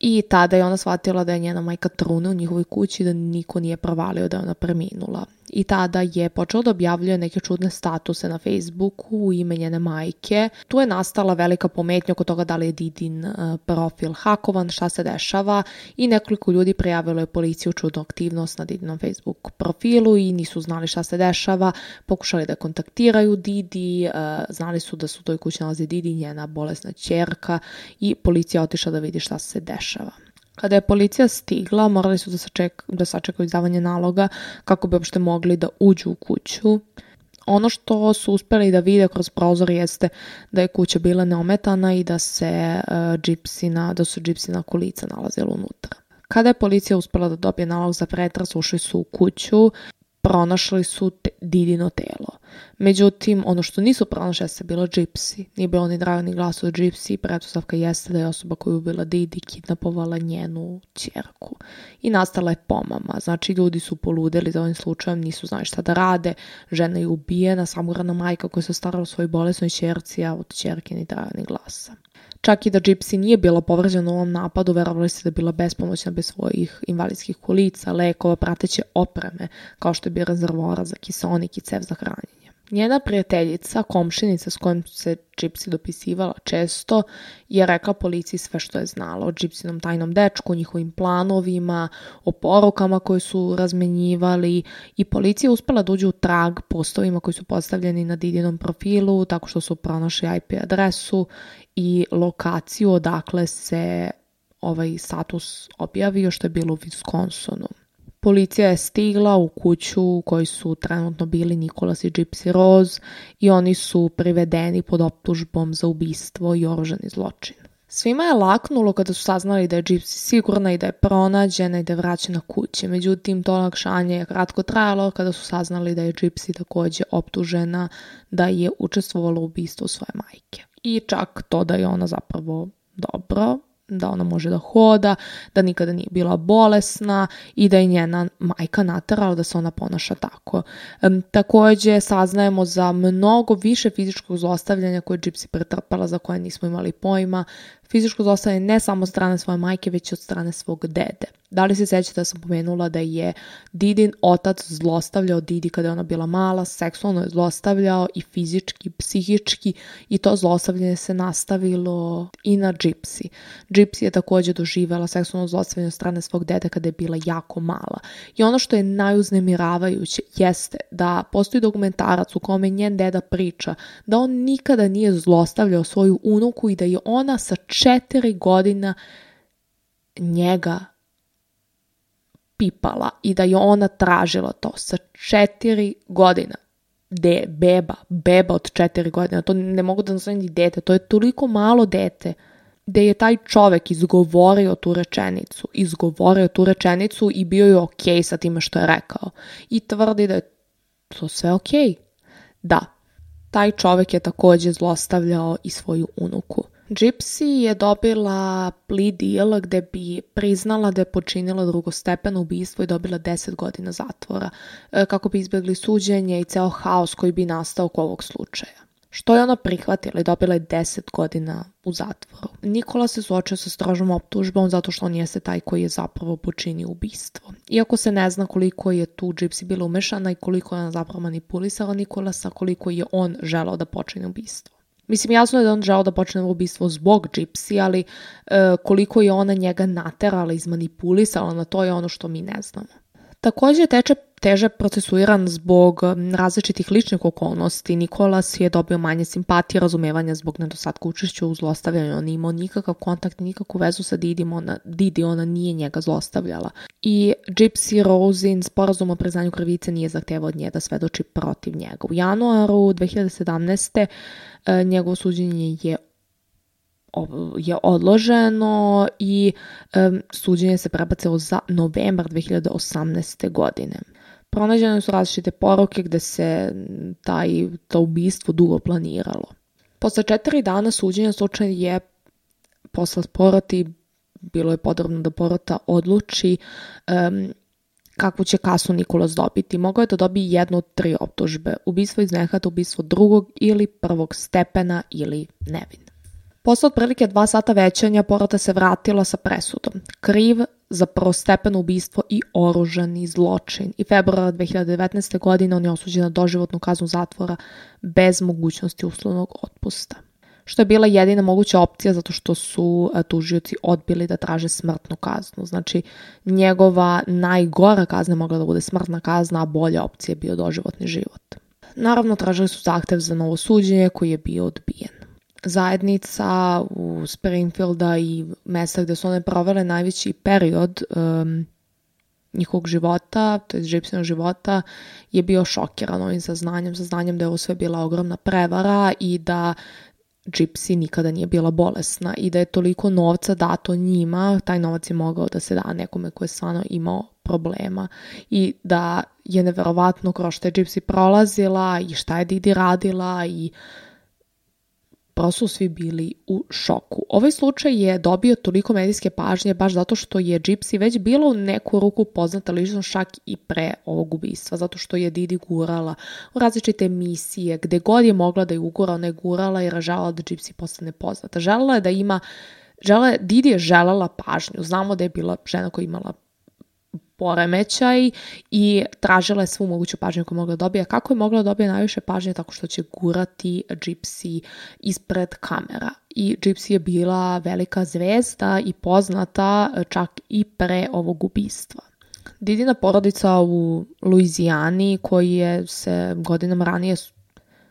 I tada je ona shvatila da je njena majka truna u njihovoj kući da niko nije provalio da je ona preminula i tada je počeo da objavljuje neke čudne statuse na Facebooku u ime njene majke. Tu je nastala velika pometnja oko toga da li je Didin e, profil hakovan, šta se dešava i nekoliko ljudi prijavilo je policiju čudnu aktivnost na Didinom Facebook profilu i nisu znali šta se dešava, pokušali da kontaktiraju Didi, e, znali su da su u toj kući nalazi Didi, njena bolesna čerka i policija otišla da vidi šta se dešava. Kada je policija stigla, morali su da, saček, da sačekaju izdavanje naloga kako bi uopšte mogli da uđu u kuću. Ono što su uspeli da vide kroz prozor jeste da je kuća bila neometana i da se uh, džipsina, da su džipsina kulica nalazila unutra. Kada je policija uspela da dobije nalog za pretres, ušli su u kuću, pronašli su Didino telo. Međutim, ono što nisu pronašli jeste bilo Gypsy. Nije bilo ni drag ni glas od Gypsy. Pretpostavka jeste da je osoba koju ubila Didi kidnapovala njenu čerku. I nastala je pomama. Znači, ljudi su poludeli za ovim slučajem, nisu znali šta da rade. Žena je ubijena, samurana majka koja se starala o svojoj bolesnoj čerci, a od čerke ni drag ni glasa. Čak i da Gypsy nije bila povređena u ovom napadu, verovali se da je bila bespomoćna bez svojih invalidskih kolica, lekova, prateće opreme, kao što je bio rezervoara za kisonik i cev za hranjenje. Njena prijateljica, komšinica s kojom se Gypsy dopisivala često, je rekla policiji sve što je znala o Gypsynom tajnom dečku, njihovim planovima, o porukama koje su razmenjivali i policija uspela da uđe u trag postovima koji su postavljeni na Didinom profilu tako što su pronašli IP adresu i lokaciju odakle se ovaj status objavio što je bilo u Wisconsinu. Policija je stigla u kuću u kojoj su trenutno bili Nikolas i Gypsy Rose i oni su privedeni pod optužbom za ubistvo i oruženi zločin. Svima je laknulo kada su saznali da je Gypsy sigurna i da je pronađena i da je vraćena kući. Međutim, to olakšanje je kratko trajalo kada su saznali da je Gypsy takođe optužena da je učestvovala u ubistvu svoje majke. I čak to da je ona zapravo dobro da ona može da hoda, da nikada nije bila bolesna i da je njena majka naterala da se ona ponaša tako. Um, takođe saznajemo za mnogo više fizičkog zlostavljanja koje je Gypsy pretrpala za koje nismo imali pojma, fizičko zlostavljanje ne samo od strane svoje majke, već i od strane svog dede. Da li se sećate da sam pomenula da je Didin otac zlostavljao Didi kada je ona bila mala, seksualno je zlostavljao i fizički, i psihički i to zlostavljanje se nastavilo i na Gypsy. Gypsy je takođe doživela seksualno zlostavljanje od strane svog dede kada je bila jako mala. I ono što je najuznemiravajuće jeste da postoji dokumentarac u kome njen deda priča da on nikada nije zlostavljao svoju unuku i da je ona sa četiri godina njega pipala i da je ona tražila to sa četiri godina. De, beba, beba od četiri godina, to ne mogu da nazovem ni dete, to je toliko malo dete da je taj čovek izgovorio tu rečenicu, izgovorio tu rečenicu i bio je okej okay sa time što je rekao. I tvrdi da je to sve okej. Okay. Da, taj čovek je takođe zlostavljao i svoju unuku. Gypsy je dobila plea deal gde bi priznala da je počinila drugostepeno ubistvo i dobila 10 godina zatvora e, kako bi izbjegli suđenje i ceo haos koji bi nastao oko ovog slučaja. Što je ona prihvatila i dobila je 10 godina u zatvoru. Nikola se suočio sa strožom optužbom zato što on jeste taj koji je zapravo počinio ubistvo. Iako se ne zna koliko je tu Gypsy bila umešana i koliko je ona zapravo manipulisala Nikolasa, koliko je on želao da počine ubistvo. Mislim, jasno je da on žao da počne ubistvo zbog Gypsy, ali e, koliko je ona njega naterala, izmanipulisala na to je ono što mi ne znamo. Takođe teče teže procesuiran zbog um, različitih ličnih okolnosti. Nikolas je dobio manje simpatije, razumevanja zbog nedostatka učešća u zlostavljanju. On nije imao nikakav kontakt, nikakvu vezu sa Didim, ona, Didi, ona nije njega zlostavljala. I Gypsy Rosin sporazum o priznanju krivice nije zahtevao od nje da svedoči protiv njega. U januaru 2017. E, njegovo suđenje je je odloženo i um, suđenje se prebacilo za novembar 2018. godine. Pronađene su različite poruke gde se taj, to ubistvo dugo planiralo. Posle četiri dana suđenja slučaj je posla poroti, bilo je potrebno da porota odluči um, kakvu će kasu Nikolas dobiti. Mogao je da dobije jednu od tri optužbe, ubistvo iz nehata, ubistvo drugog ili prvog stepena ili nevin. Posle otprilike dva sata većanja porota se vratila sa presudom. Kriv za prostepeno ubistvo i oružani zločin. I februara 2019. godine on je osuđen na doživotnu kaznu zatvora bez mogućnosti uslovnog otpusta. Što je bila jedina moguća opcija zato što su e, tužioci odbili da traže smrtnu kaznu. Znači, njegova najgora kazna mogla da bude smrtna kazna, a bolja opcija je bio doživotni život. Naravno, tražili su zahtev za novo suđenje koji je bio odbijen zajednica u Springfielda i mesta gde su one provele najveći period um, njihovog života, to je žipsinog života, je bio šokiran ovim saznanjem, saznanjem da je ovo sve bila ogromna prevara i da Gypsy nikada nije bila bolesna i da je toliko novca dato njima, taj novac je mogao da se da nekome ko je stvarno imao problema i da je neverovatno kroz što je Gypsy prolazila i šta je Didi radila i uh, prosto pa svi bili u šoku. Ovaj slučaj je dobio toliko medijske pažnje baš zato što je Gypsy već bila u neku ruku poznata lično šak i pre ovog ubistva, zato što je Didi gurala u različite emisije, gde god je mogla da je ugura, ona je gurala jer želala da Gypsy postane poznata. Želela je da ima Žele, Didi je želala pažnju. Znamo da je bila žena koja je imala poremećaj i tražila je svu moguću pažnju koju mogla da dobije. Kako je mogla da dobije najviše pažnje? Tako što će gurati Gypsy ispred kamera. I Gypsy je bila velika zvezda i poznata čak i pre ovog ubistva. Didina porodica u Luizijani koji je se godinama ranije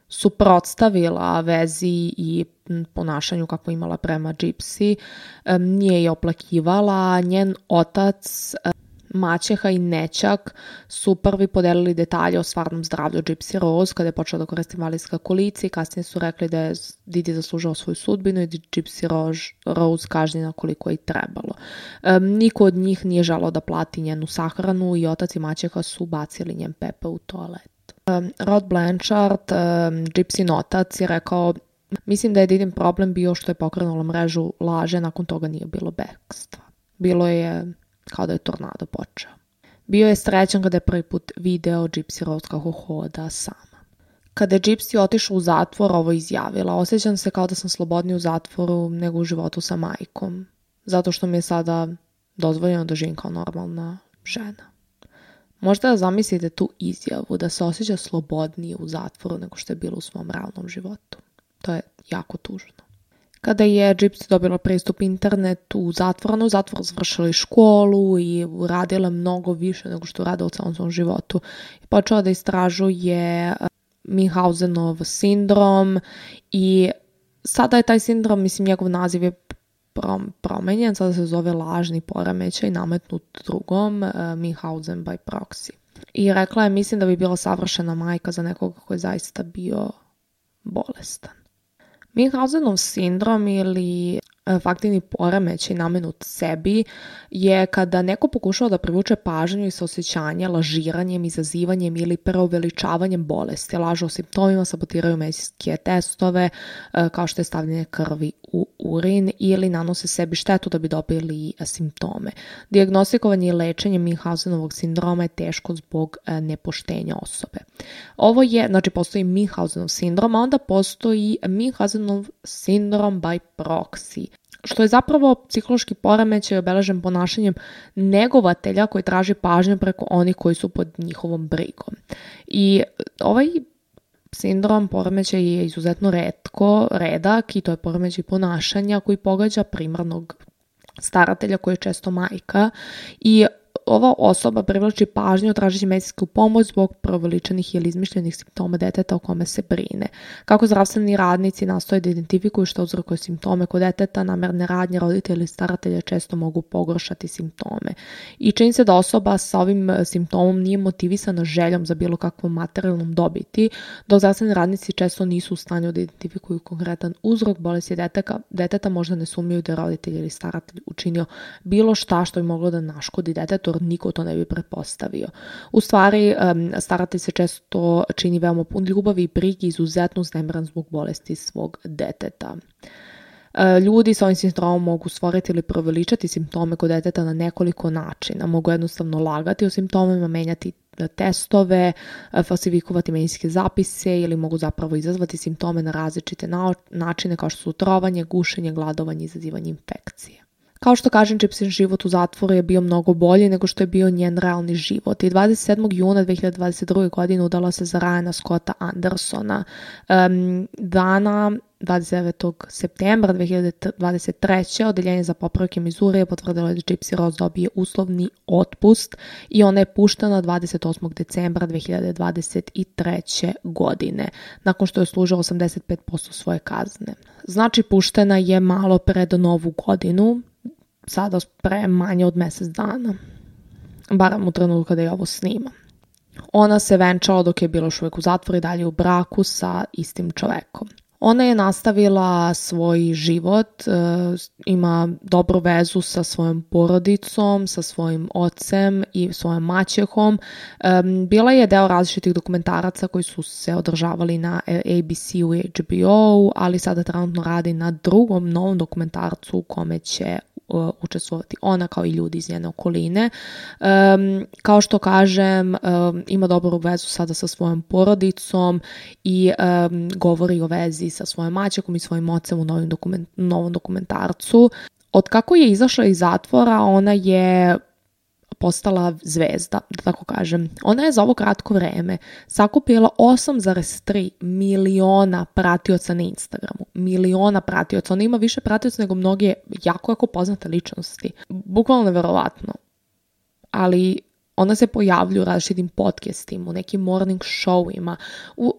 suprotstavila vezi i ponašanju kako imala prema Gypsy, nije je oplakivala, njen otac maćeha i Nečak su prvi podelili detalje o stvarnom zdravlju Gypsy Rose kada je počela da koristi malijska kolica i kasnije su rekli da je Didi zaslužao svoju sudbinu i da Gypsy Rose, Rose kažnjena koliko je i trebalo. Um, niko od njih nije želao da plati njenu sahranu i otac i maćeha su bacili njen pepe u toalet. Um, Rod Blanchard, um, Gypsy notac, je rekao Mislim da je Didin problem bio što je pokrenula mrežu laže, nakon toga nije bilo bekstva. Bilo je kao da je tornado počeo. Bio je srećan kada je prvi put video Gypsy Rose kako hoda sama. Kada je Gypsy otišao u zatvor, ovo izjavila. Osjećam se kao da sam slobodniji u zatvoru nego u životu sa majkom. Zato što mi je sada dozvoljeno da živim kao normalna žena. Možda da zamislite tu izjavu da se osjeća slobodnije u zatvoru nego što je bilo u svom realnom životu. To je jako tužno kada je Egipt dobila pristup internetu u zatvorenu, zatvor završila i školu i radila mnogo više nego što radila u celom svom životu. Počela da istražuje eh, Minhausenov sindrom i sada je taj sindrom, mislim, njegov naziv je promenjen, sada se zove lažni poremećaj nametnut drugom, eh, Minhausen by proxy. I rekla je, mislim da bi bila savršena majka za nekoga koji je zaista bio bolestan. Minhausen-Syndrome, é ele E, faktivni poremećaj namenut sebi je kada neko pokušava da privuče pažnju i saosećanje lažiranjem, izazivanjem ili preuveličavanjem bolesti. Lažu o simptomima, sabotiraju medicinske testove e, kao što je stavljanje krvi u urin ili nanose sebi štetu da bi dobili e, simptome. Diagnostikovanje i lečenje Minhausenovog sindroma je teško zbog nepoštenja osobe. Ovo je, znači postoji Minhausenov sindrom, a onda postoji Minhausenov sindrom by proxy što je zapravo psihološki poremećaj obeležen ponašanjem negovatelja koji traži pažnju preko onih koji su pod njihovom brigom. I ovaj sindrom poremećaj je izuzetno redko, redak i to je poremećaj ponašanja koji pogađa primarnog staratelja koji je često majka i ova osoba privlači pažnju tražeći medicinsku pomoć zbog proveličanih ili izmišljenih simptoma deteta o kome se brine. Kako zdravstveni radnici nastoje da identifikuju što uzrokuje simptome kod deteta, namerne radnje roditelja ili staratelja često mogu pogoršati simptome. I čini se da osoba sa ovim e, simptomom nije motivisana željom za bilo kakvom materijalnom dobiti, dok zdravstveni radnici često nisu u stanju da identifikuju konkretan uzrok bolesti deteta, deteta možda ne sumnjaju da roditelj ili staratelj učinio bilo šta što je moglo da naškodi detetu, skoro niko to ne bi pretpostavio. U stvari, staratelj se često čini veoma pun ljubavi i brigi izuzetno uznemiran zbog bolesti svog deteta. E, ljudi sa ovim sindromom mogu stvoriti ili proveličati simptome kod deteta na nekoliko načina. Mogu jednostavno lagati o simptomima, menjati e, testove, e, falsifikovati medijske zapise ili mogu zapravo izazvati simptome na različite načine kao što su trovanje, gušenje, gladovanje, izazivanje infekcije. Kao što kažem, Gypsyn život u zatvoru je bio mnogo bolji nego što je bio njen realni život i 27. juna 2022. godine udala se za Ryana Scotta Andersona. Um, dana 29. septembra 2023. Odeljenje za popravke Mizurije potvrdilo je da Gypsy Rose dobije uslovni otpust i ona je puštena 28. decembra 2023. godine, nakon što je služila 85% svoje kazne. Znači, puštena je malo pred novu godinu, sada pre manje od mesec dana, Baram u trenutku kada je ovo snima. Ona se venčala dok je bila još uvek u zatvoru i dalje u braku sa istim čovekom. Ona je nastavila svoj život, e, ima dobru vezu sa svojom porodicom, sa svojim ocem i svojom maćehom. E, bila je deo različitih dokumentaraca koji su se održavali na ABC-u hbo ali sada trenutno radi na drugom novom dokumentarcu u kome će uh, učestvovati ona kao i ljudi iz njene okoline. Um, kao što kažem, um, ima dobru vezu sada sa svojom porodicom i um, govori o vezi sa svojom maćekom i svojim ocem u novim dokument, novom dokumentarcu. Od kako je izašla iz zatvora, ona je postala zvezda, da tako kažem. Ona je za ovo kratko vreme sakupila 8,3 miliona pratioca na Instagramu. Miliona pratioca. Ona ima više pratioca nego mnoge jako, jako poznate ličnosti. Bukvalno neverovatno. Ali Ona se pojavlja u različitim podcastima, u nekim morning showima. U,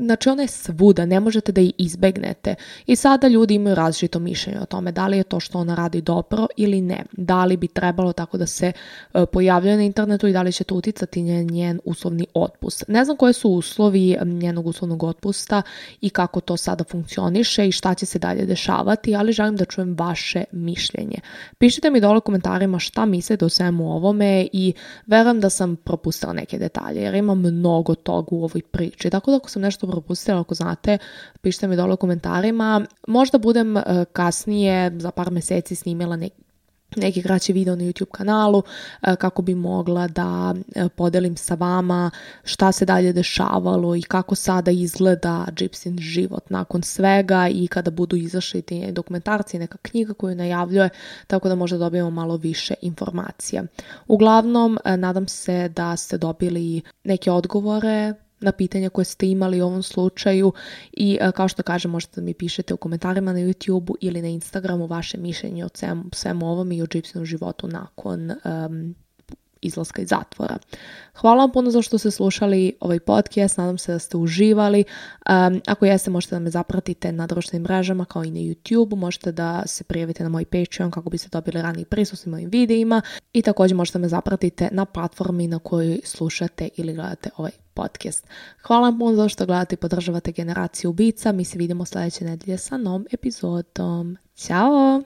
znači ona je svuda, ne možete da je izbegnete. I sada ljudi imaju različito mišljenje o tome da li je to što ona radi dobro ili ne. Da li bi trebalo tako da se e, pojavljuje na internetu i da li će to uticati njen, njen uslovni otpust. Ne znam koje su uslovi njenog uslovnog otpusta i kako to sada funkcioniše i šta će se dalje dešavati, ali želim da čujem vaše mišljenje. Pišite mi dole u komentarima šta mislite o svemu ovome i verujem da sam propustila neke detalje, jer ima mnogo toga u ovoj priči. Tako da ako sam nešto propustila, ako znate, pišite mi dole u komentarima. Možda budem e, kasnije za par meseci snimila neki neki kraći video na YouTube kanalu e, kako bi mogla da e, podelim sa vama šta se dalje dešavalo i kako sada izgleda Gypsin život nakon svega i kada budu izašli ti dokumentarci, neka knjiga koju najavljuje, tako da možda dobijemo malo više informacija. Uglavnom, e, nadam se da ste dobili neke odgovore na pitanja koje ste imali u ovom slučaju i e, kao što kažem možete da mi pišete u komentarima na YouTube-u ili na Instagramu vaše mišljenje o svemu ovom i o Gypsynom životu nakon um, izlaska iz zatvora. Hvala vam puno za što ste slušali ovaj podcast, nadam se da ste uživali. Um, ako jeste, možete da me zapratite na društvenim mrežama kao i na YouTube, možete da se prijavite na moj Patreon kako biste dobili raniji pristup svim mojim videima i također možete da me zapratite na platformi na kojoj slušate ili gledate ovaj podcast. Hvala vam puno za što gledate i podržavate generaciju ubica. Mi se vidimo sledeće nedelje sa novom epizodom. Ćao!